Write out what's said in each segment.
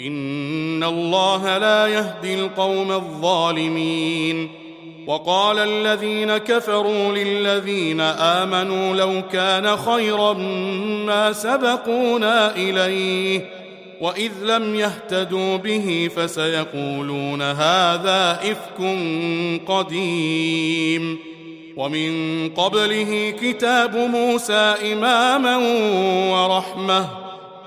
ان الله لا يهدي القوم الظالمين. وقال الذين كفروا للذين امنوا لو كان خيرا ما سبقونا اليه واذ لم يهتدوا به فسيقولون هذا افك قديم. ومن قبله كتاب موسى اماما ورحمه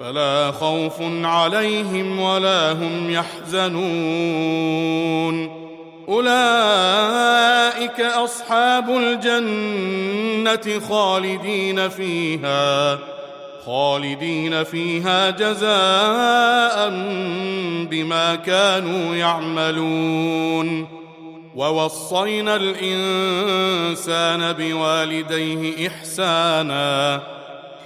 فلا خوف عليهم ولا هم يحزنون. أولئك أصحاب الجنة خالدين فيها خالدين فيها جزاء بما كانوا يعملون. ووصينا الإنسان بوالديه إحسانا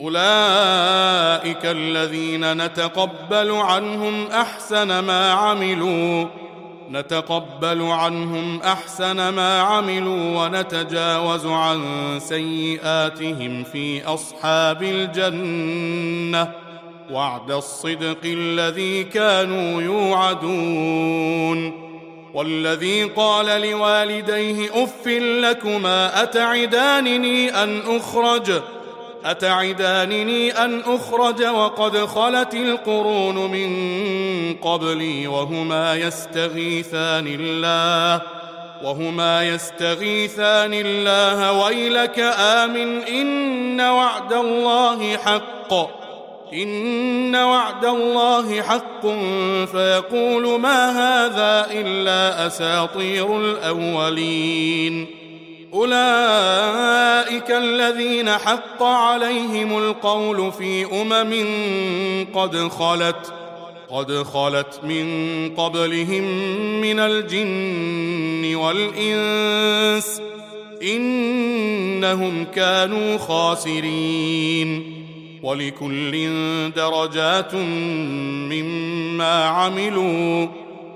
أولئك الذين نتقبل عنهم أحسن ما عملوا نتقبل عنهم أحسن ما عملوا ونتجاوز عن سيئاتهم في أصحاب الجنة. وعد الصدق الذي كانوا يوعدون. والذي قال لوالديه أف لكما أتعدانني أن أخرج؟ أتعدانني أن أخرج وقد خلت القرون من قبلي وهما يستغيثان الله وهما يستغيثان الله ويلك آمن إن وعد الله حق إن وعد الله حق فيقول ما هذا إلا أساطير الأولين أولئك الذين حق عليهم القول في أمم قد خلت قد خلت من قبلهم من الجن والإنس إنهم كانوا خاسرين. ولكل درجات مما عملوا.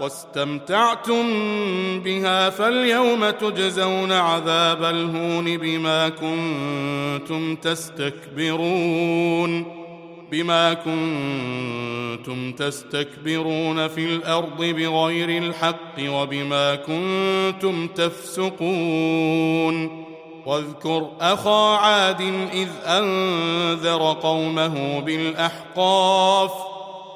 واستمتعتم بها فاليوم تجزون عذاب الهون بما كنتم تستكبرون بما كنتم تستكبرون في الأرض بغير الحق وبما كنتم تفسقون واذكر أخا عاد إذ أنذر قومه بالأحقاف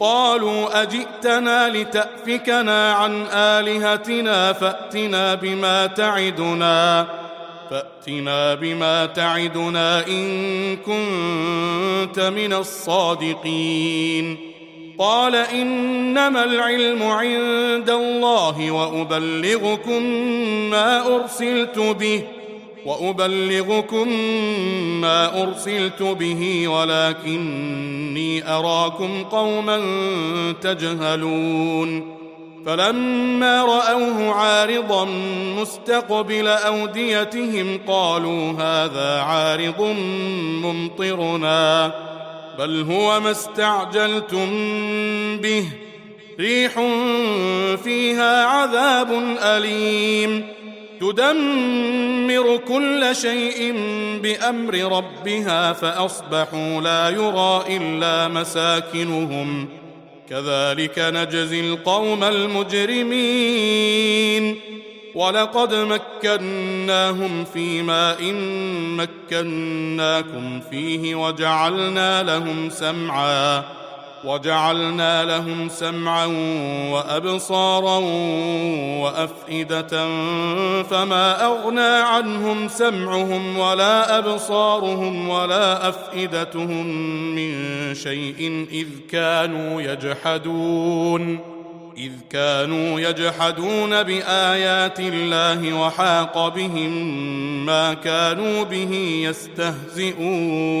قالوا أجئتنا لتأفكنا عن آلهتنا فأتنا بما تعدنا فأتنا بما تعدنا إن كنت من الصادقين. قال إنما العلم عند الله وأبلغكم ما أرسلت به وأبلغكم ما أرسلت به ولكني أراكم قوما تجهلون. فلما رأوه عارضا مستقبل أوديتهم قالوا هذا عارض ممطرنا بل هو ما استعجلتم به ريح فيها عذاب أليم. تدمر كل شيء بأمر ربها فأصبحوا لا يرى إلا مساكنهم. كذلك نجزي القوم المجرمين. ولقد مكناهم في ماء مكناكم فيه وجعلنا لهم سمعا. وجعلنا لهم سمعا وأبصارا وأفئدة فما أغنى عنهم سمعهم ولا أبصارهم ولا أفئدتهم من شيء إذ كانوا يجحدون إذ كانوا يجحدون بآيات الله وحاق بهم ما كانوا به يستهزئون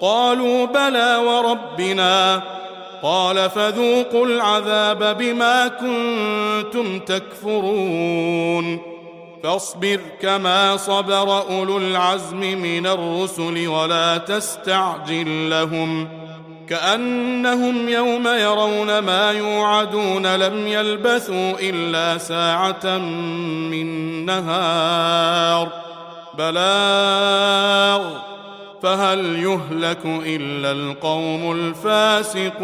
قالوا بلى وربنا. قال فذوقوا العذاب بما كنتم تكفرون. فاصبر كما صبر أولو العزم من الرسل ولا تستعجل لهم. كأنهم يوم يرون ما يوعدون لم يلبثوا إلا ساعة من نهار. بلاغ. فهل يهلك إلا القوم الفاسقون